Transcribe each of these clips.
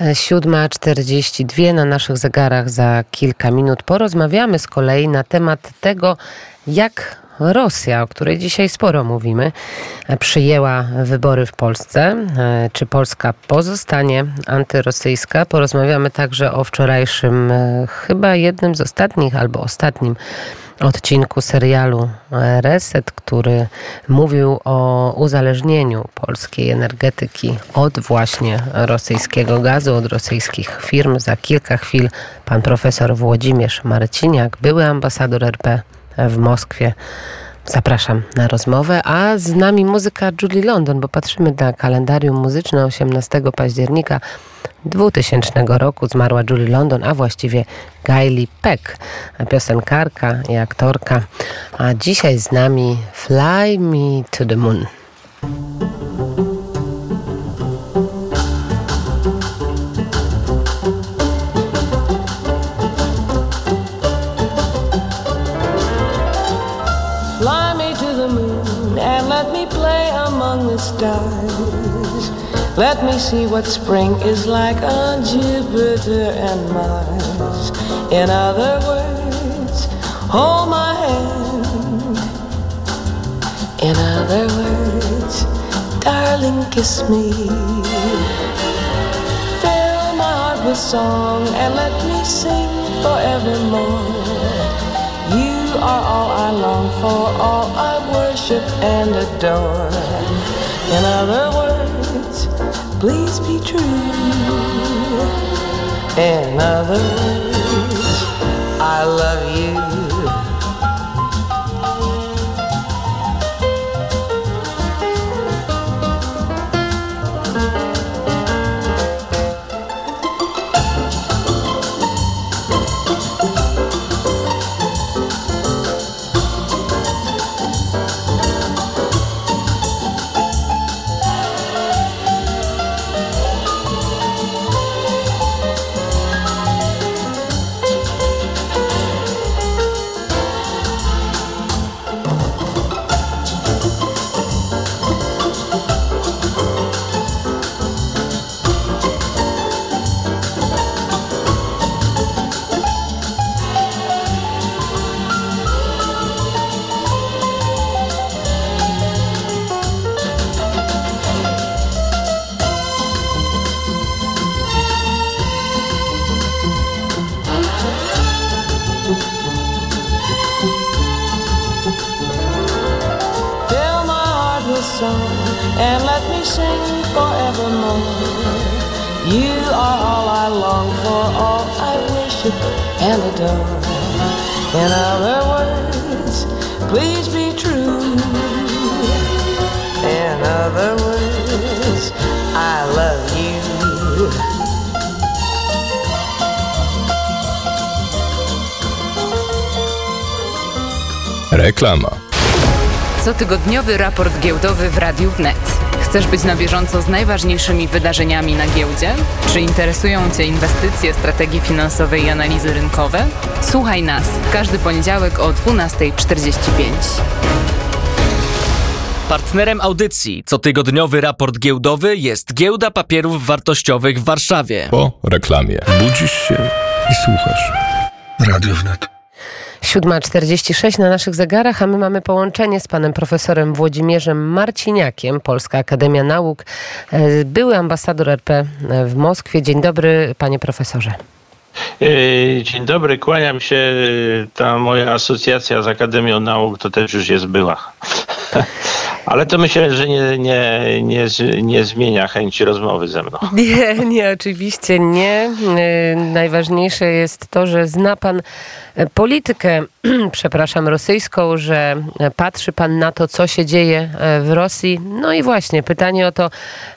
7.42 na naszych zegarach za kilka minut. Porozmawiamy z kolei na temat tego, jak Rosja, o której dzisiaj sporo mówimy, przyjęła wybory w Polsce. E, czy Polska pozostanie antyrosyjska? Porozmawiamy także o wczorajszym, e, chyba jednym z ostatnich albo ostatnim odcinku serialu e, Reset, który mówił o uzależnieniu polskiej energetyki od właśnie rosyjskiego gazu, od rosyjskich firm. Za kilka chwil pan profesor Włodzimierz Marciniak, były ambasador RP w Moskwie. Zapraszam na rozmowę, a z nami muzyka Julie London, bo patrzymy na kalendarium muzyczne 18 października 2000 roku zmarła Julie London, a właściwie Gailey Peck, piosenkarka i aktorka. A dzisiaj z nami Fly Me to the Moon. Let me play among the stars. Let me see what spring is like on Jupiter and Mars. In other words, hold my hand. In other words, darling, kiss me. Fill my heart with song and let me sing forevermore. Are all I long for, all I worship and adore. In other words, please be true. In other words, I love you. song and let me sing forevermore. You are all I long for, all I worship and adore. In other words, please be true. In other words, I love you. Reklama Cotygodniowy raport giełdowy w Radiu Wnet. Chcesz być na bieżąco z najważniejszymi wydarzeniami na giełdzie? Czy interesują Cię inwestycje, strategie finansowe i analizy rynkowe? Słuchaj nas w każdy poniedziałek o 12.45. Partnerem audycji cotygodniowy raport giełdowy jest Giełda Papierów Wartościowych w Warszawie. Po reklamie budzisz się i słuchasz. Radio Wnet. 7.46 na naszych zegarach, a my mamy połączenie z panem profesorem Włodzimierzem Marciniakiem, Polska Akademia Nauk, e, były ambasador RP w Moskwie. Dzień dobry, panie profesorze. E, dzień dobry, kłaniam się. Ta moja asocjacja z Akademią Nauk to też już jest była. Ale to myślę, że nie, nie, nie, nie zmienia chęci rozmowy ze mną. Nie, nie, oczywiście nie. E, najważniejsze jest to, że zna pan politykę, przepraszam, rosyjską, że patrzy pan na to, co się dzieje e, w Rosji. No i właśnie pytanie o to,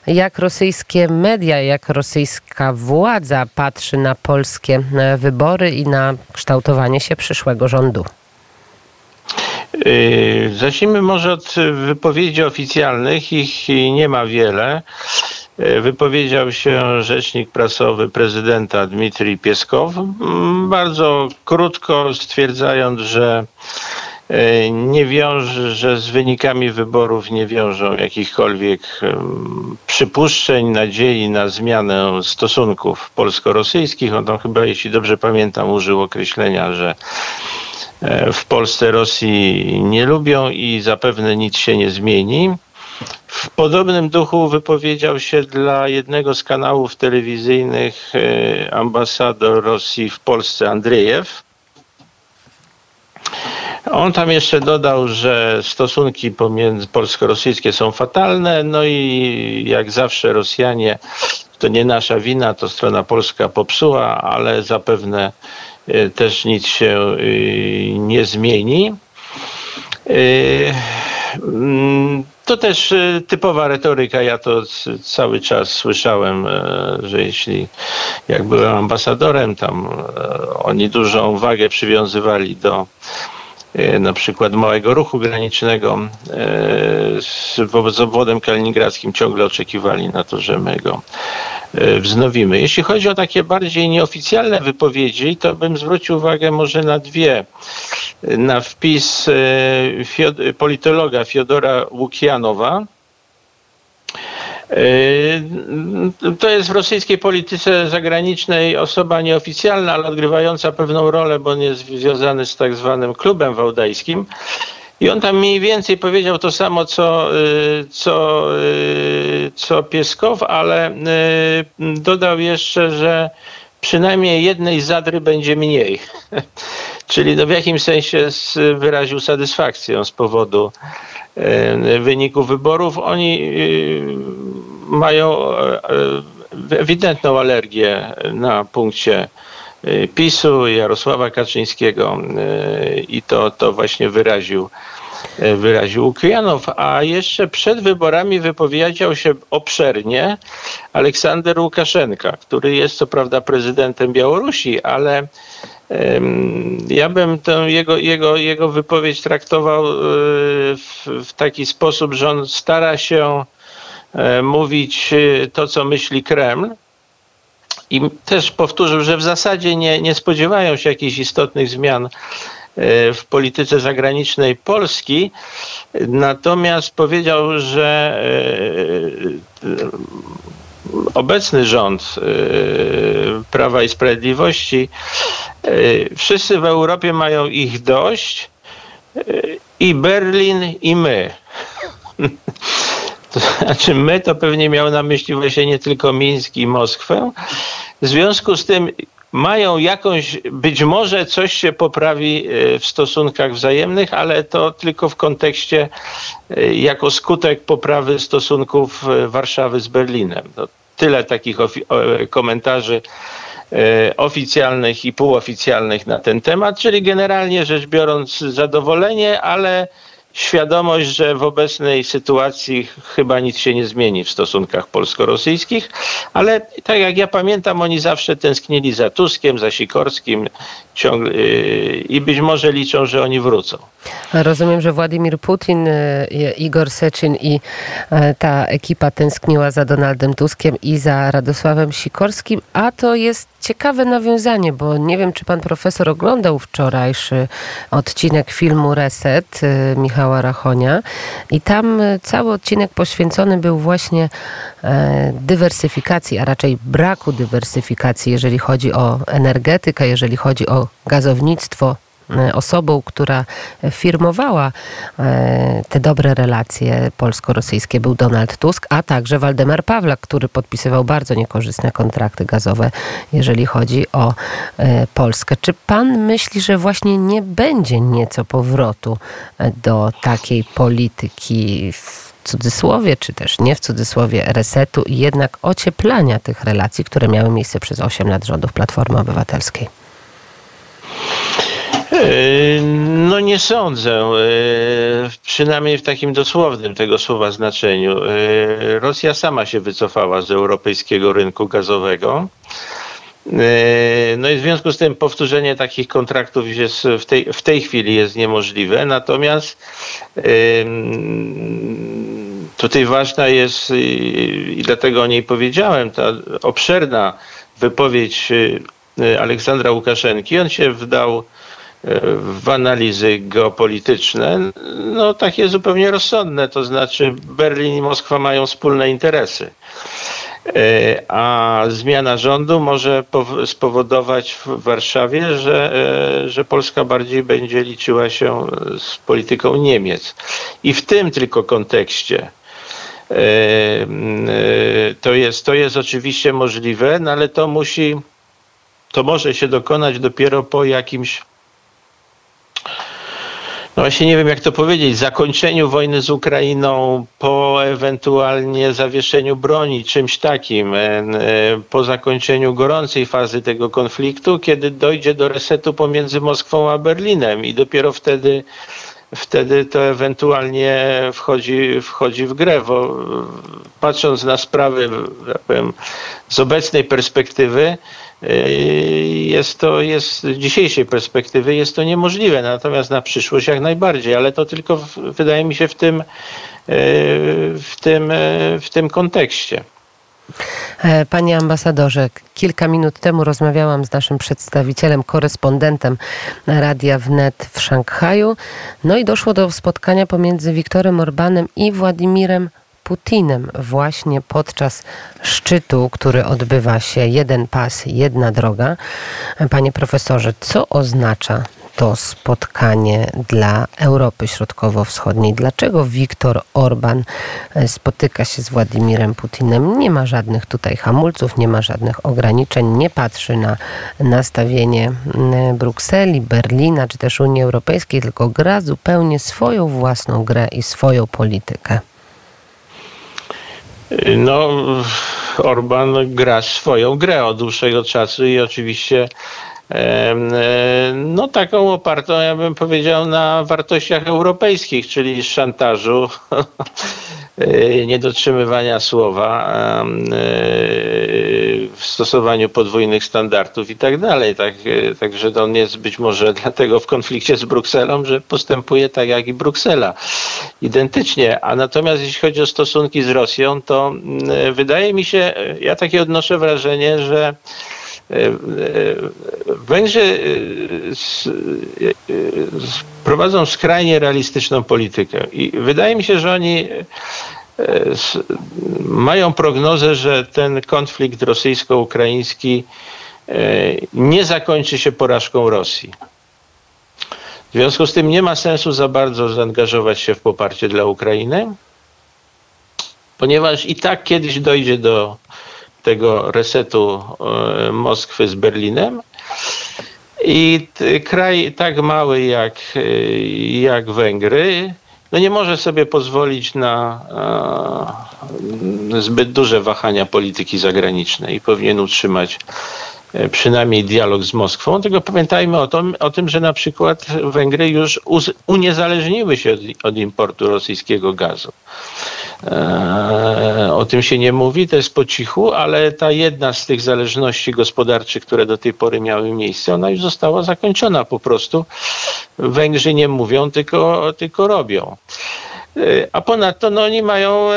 jak rosyjskie media, jak rosyjska władza patrzy na polskie e, wybory i na kształtowanie się przyszłego rządu. Yy, zacznijmy może od wypowiedzi oficjalnych. Ich nie ma wiele. Yy, wypowiedział się rzecznik prasowy prezydenta Dmitrij Pieskow, mm, bardzo krótko stwierdzając, że e, nie wiąże, że z wynikami wyborów nie wiążą jakichkolwiek przypuszczeń, nadziei na zmianę stosunków polsko-rosyjskich. On tam chyba, jeśli dobrze pamiętam, użył określenia, że w Polsce Rosji nie lubią i zapewne nic się nie zmieni. W podobnym duchu wypowiedział się dla jednego z kanałów telewizyjnych e, ambasador Rosji w Polsce Andrzejew. On tam jeszcze dodał, że stosunki pomiędzy polsko-rosyjskie są fatalne, no i jak zawsze Rosjanie, to nie nasza wina, to strona polska popsuła, ale zapewne e, też nic się e, nie zmieni. Mm, to też y, typowa retoryka. Ja to cały czas słyszałem, e, że jeśli jak byłem ambasadorem, tam e, oni dużą wagę przywiązywali do e, na przykład małego ruchu granicznego z obwodem kaliningradzkim ciągle oczekiwali na to, że my go wznowimy. Jeśli chodzi o takie bardziej nieoficjalne wypowiedzi, to bym zwrócił uwagę może na dwie na wpis e, politologa Fiodora Łukianowa. E, to jest w rosyjskiej polityce zagranicznej osoba nieoficjalna, ale odgrywająca pewną rolę, bo on jest związany z tak zwanym klubem wałdajskim. I on tam mniej więcej powiedział to samo, co, e, co, co Pieskow, ale dodał jeszcze, że przynajmniej jednej zadry będzie mniej. Czyli no w jakimś sensie wyraził satysfakcję z powodu wyników wyborów. Oni mają ewidentną alergię na punkcie PiSu, Jarosława Kaczyńskiego i to, to właśnie wyraził, wyraził Ukryjanow. A jeszcze przed wyborami wypowiedział się obszernie Aleksander Łukaszenka, który jest co prawda prezydentem Białorusi, ale ja bym tę jego, jego, jego wypowiedź traktował e, w, w taki sposób, że on stara się e, mówić e, to, co myśli Kreml. I też powtórzył, że w zasadzie nie, nie spodziewają się jakichś istotnych zmian w polityce zagranicznej Polski. Natomiast powiedział, że obecny rząd y, Prawa i Sprawiedliwości, y, wszyscy w Europie mają ich dość i Berlin i my. To znaczy my to pewnie miał na myśli właśnie nie tylko Mińsk i Moskwę. W związku z tym mają jakąś, być może coś się poprawi w stosunkach wzajemnych, ale to tylko w kontekście jako skutek poprawy stosunków Warszawy z Berlinem. No, tyle takich komentarzy e, oficjalnych i półoficjalnych na ten temat, czyli generalnie rzecz biorąc zadowolenie, ale świadomość, że w obecnej sytuacji chyba nic się nie zmieni w stosunkach polsko-rosyjskich, ale tak jak ja pamiętam, oni zawsze tęsknili za Tuskiem, za Sikorskim ciągle, yy, i być może liczą, że oni wrócą. Rozumiem, że Władimir Putin, yy, Igor Seczyn i yy, ta ekipa tęskniła za Donaldem Tuskiem i za Radosławem Sikorskim, a to jest ciekawe nawiązanie, bo nie wiem, czy pan profesor oglądał wczorajszy odcinek filmu Reset Michała Rachonia. I tam cały odcinek poświęcony był właśnie dywersyfikacji, a raczej braku dywersyfikacji, jeżeli chodzi o energetykę, jeżeli chodzi o gazownictwo e, osobą, która firmowała e, te dobre relacje polsko-rosyjskie był Donald Tusk, a także Waldemar Pawlak, który podpisywał bardzo niekorzystne kontrakty gazowe, jeżeli chodzi o e, Polskę. Czy pan myśli, że właśnie nie będzie nieco powrotu do takiej polityki w cudzysłowie, czy też nie w cudzysłowie resetu i jednak ocieplania tych relacji, które miały miejsce przez 8 lat rządów Platformy Obywatelskiej? E, no nie sądzę, e, przynajmniej w takim dosłownym tego słowa znaczeniu. E, Rosja sama się wycofała z europejskiego rynku gazowego. No i w związku z tym powtórzenie takich kontraktów jest w tej, w tej chwili jest niemożliwe. Natomiast tutaj ważna jest i dlatego o niej powiedziałem, ta obszerna wypowiedź Aleksandra Łukaszenki. On się wdał w analizy geopolityczne, no takie zupełnie rozsądne, to znaczy Berlin i Moskwa mają wspólne interesy. E, a zmiana rządu może spowodować w Warszawie, że, e, że Polska bardziej będzie liczyła się z polityką Niemiec. I w tym tylko kontekście e, to jest, to jest oczywiście możliwe, no ale to musi, to może się dokonać dopiero po jakimś no właśnie nie wiem jak to powiedzieć, zakończeniu wojny z Ukrainą, po ewentualnie zawieszeniu broni, czymś takim, e, e, po zakończeniu gorącej fazy tego konfliktu, kiedy dojdzie do resetu pomiędzy Moskwą a Berlinem. I dopiero wtedy wtedy to ewentualnie wchodzi, wchodzi w grę. Bo patrząc na sprawy ja powiem, z obecnej perspektywy, jest to, jest, z dzisiejszej perspektywy jest to niemożliwe, natomiast na przyszłość jak najbardziej, ale to tylko w, wydaje mi się w tym, e, w tym, e, w tym kontekście. E, panie ambasadorze, kilka minut temu rozmawiałam z naszym przedstawicielem, korespondentem Radia Wnet w Szanghaju. No i doszło do spotkania pomiędzy Wiktorem Orbanem i Władimirem Putinem właśnie podczas szczytu, który odbywa się jeden pas, jedna droga. Panie profesorze, co oznacza to spotkanie dla Europy Środkowo-Wschodniej? Dlaczego Viktor Orban e, spotyka się z Władimirem Putinem? Nie ma żadnych tutaj hamulców, nie ma żadnych ograniczeń, nie patrzy na nastawienie Brukseli, Berlina czy też Unii Europejskiej, tylko gra zupełnie swoją własną grę i swoją politykę. No, Orban gra swoją grę od dłuższego czasu i oczywiście no taką opartą, ja bym powiedział, na wartościach europejskich, czyli szantażu, e, niedotrzymywania słowa, e, w stosowaniu podwójnych standardów i tak dalej. Tak, e, także on jest być może dlatego w konflikcie z Brukselą, że postępuje tak jak i Bruksela. Identycznie. A natomiast jeśli chodzi o stosunki z Rosją, to wydaje mi się, ja takie odnoszę wrażenie, że E, e, Węgrzy e, prowadzą skrajnie realistyczną politykę i wydaje mi się, że oni mają prognozę, że ten konflikt rosyjsko-ukraiński nie zakończy się porażką Rosji. W związku z tym nie ma sensu za bardzo zaangażować się w poparcie dla Ukrainy, ponieważ i tak kiedyś dojdzie do tego resetu e, Moskwy z Berlinem. I kraj tak mały jak, e, jak Węgry no nie może sobie pozwolić na e, zbyt duże wahania polityki zagranicznej i powinien utrzymać przynajmniej dialog z Moskwą. Tylko pamiętajmy o tym, o tym że na przykład Węgry już uniezależniły się od, od importu rosyjskiego gazu. E, o tym się nie mówi, to jest po cichu, ale ta jedna z tych zależności gospodarczych, które do tej pory miały miejsce, ona już została zakończona po prostu. Węgrzy nie mówią, tylko, tylko robią. E, a ponadto no, oni mają e,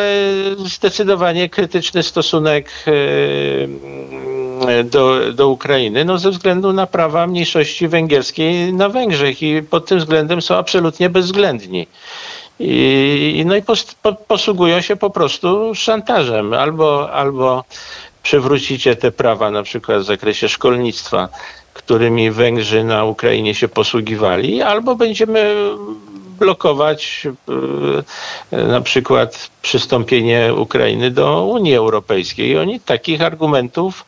zdecydowanie krytyczny stosunek do, do Ukrainy no, ze względu na prawa mniejszości węgierskiej na Węgrzech i pod tym względem są absolutnie bezwzględni. I, no i pos, po, posługują się po prostu szantażem. Albo, albo przywrócicie te prawa na przykład w zakresie szkolnictwa, którymi Węgrzy na Ukrainie się posługiwali, albo będziemy blokować e, na przykład przystąpienie Ukrainy do Unii Europejskiej. I oni takich argumentów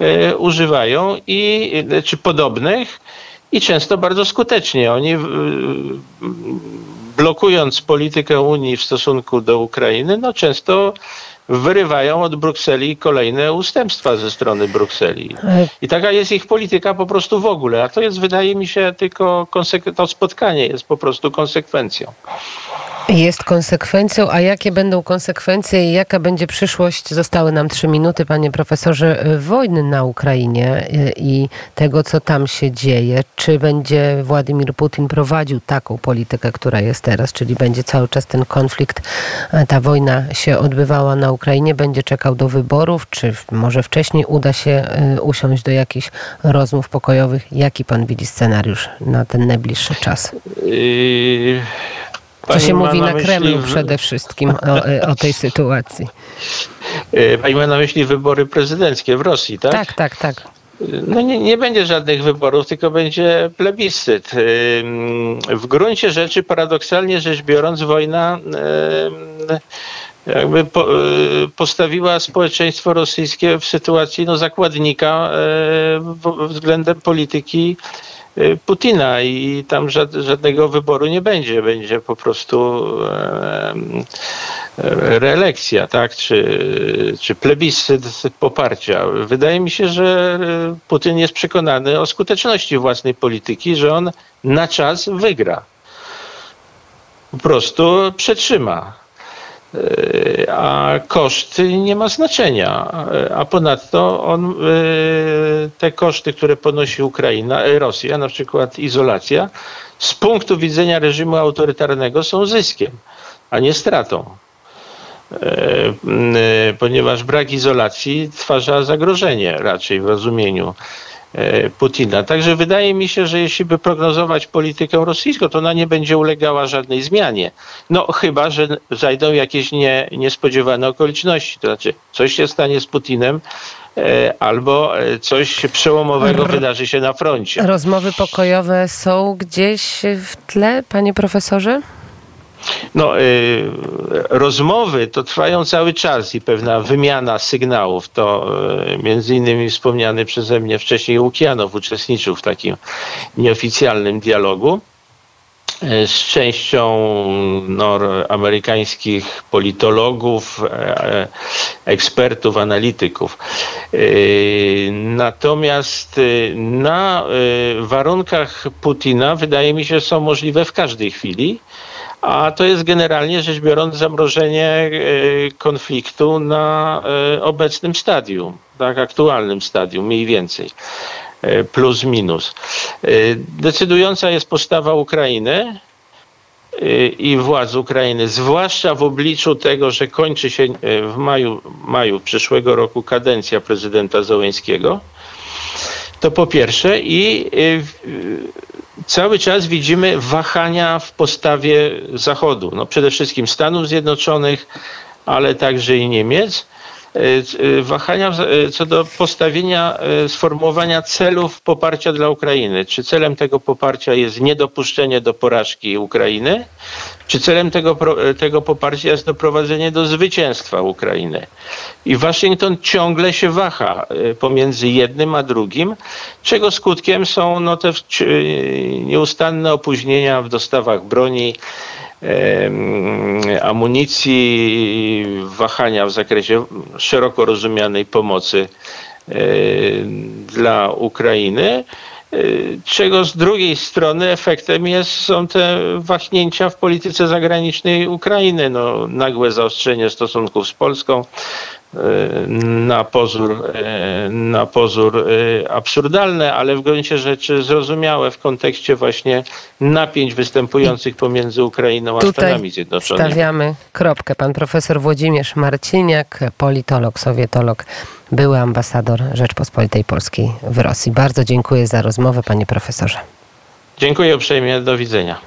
e, używają i czy podobnych i często bardzo skutecznie. Oni blokując politykę Unii w stosunku do Ukrainy, no często wyrywają od Brukseli kolejne ustępstwa ze strony Brukseli. I taka jest ich polityka po prostu w ogóle. A to jest, wydaje mi się, tylko to spotkanie jest po prostu konsekwencją. Jest konsekwencją, a jakie będą konsekwencje i jaka będzie przyszłość? Zostały nam trzy minuty, panie profesorze, wojny na Ukrainie y, i tego, co tam się dzieje. Czy będzie Władimir Putin prowadził taką politykę, która jest teraz, czyli będzie cały czas ten konflikt, ta wojna się odbywała na Ukrainie, będzie czekał do wyborów, czy może wcześniej uda się y, usiąść do jakichś rozmów pokojowych? Jaki pan widzi scenariusz na ten najbliższy czas? Co pani się ma mówi na myśli Kremlu przede wszystkim o, o tej sytuacji? yy, Pani ma na myśli wybory prezydenckie w Rosji, tak? Tak, tak, tak. No nie, nie będzie żadnych wyborów, tylko będzie plebiscyt. Ym, W gruncie rzeczy, paradoksalnie rzecz biorąc, wojna jakby po, postawiła społeczeństwo rosyjskie w sytuacji no, zakładnika względem polityki Putina i tam żad, żadnego wyboru nie będzie. Będzie po prostu reelekcja, tak? Czy, czy plebiscyt poparcia. Wydaje mi się, że e, Putin jest przekonany o skuteczności własnej polityki, że on na czas wygra. Po prostu przetrzyma. E, A koszty nie ma znaczenia. E, A ponadto on, e, te koszty, które ponosi Ukraina, Rosja, na przykład izolacja, z punktu widzenia reżimu autorytarnego są zyskiem, a nie stratą. Ponieważ brak izolacji stwarza zagrożenie raczej w rozumieniu Putina. Także wydaje mi się, że jeśli by prognozować politykę rosyjską, to ona nie będzie ulegała żadnej zmianie. No chyba, że zajdą jakieś nie, niespodziewane okoliczności. To znaczy coś się stanie z Putinem e, albo e, coś przełomowego wydarzy się na froncie. Rozmowy pokojowe są gdzieś w tle, panie profesorze? No, y, rozmowy to trwają cały czas i pewna wymiana sygnałów. To y, między innymi wspomniany przeze mnie wcześniej Łukianow uczestniczył w takim nieoficjalnym dialogu z częścią no, amerykańskich politologów, e, e, ekspertów, analityków. Natomiast na warunkach Putina wydaje mi się są możliwe w każdej chwili. A to jest generalnie rzecz biorąc zamrożenie e, konfliktu na e, obecnym stadium, tak, aktualnym stadium, mniej więcej, e, plus minus. E, Decydująca jest postawa Ukrainy e, i władz Ukrainy, zwłaszcza w obliczu tego, że kończy się e, w maju, maju przyszłego roku kadencja prezydenta Zołęckiego. To po pierwsze i cały czas widzimy wahania w postawie Zachodu. No przede wszystkim Stanów Zjednoczonych, ale także i Niemiec. Y, y, Wahania y, co do postawienia, sformułowania celów poparcia dla Ukrainy. Czy celem tego poparcia jest niedopuszczenie do porażki Ukrainy? Czy celem tego, tego poparcia jest doprowadzenie do zwycięstwa Ukrainy? I Waszyngton ciągle się waha pomiędzy jednym a drugim, czego skutkiem są no, te nieustanne opóźnienia w dostawach broni, amunicji, wahania w zakresie szeroko rozumianej pomocy e, dla Ukrainy. e, Czego z drugiej strony efektem jest, są te wahnięcia w polityce zagranicznej Ukrainy. No, nagłe zaostrzenie stosunków z Polską, na pozór, e, na pozór e, absurdalne, ale w gruncie rzeczy zrozumiałe w kontekście właśnie napięć występujących pomiędzy Ukrainą a Tutaj Stanami Zjednoczonymi. stawiamy kropkę. Pan profesor Włodzimierz Marciniak, politolog, sowietolog, były ambasador Rzeczpospolitej Polskiej w Rosji. Bardzo dziękuję za rozmowę, panie profesorze. Dziękuję uprzejmie, do widzenia.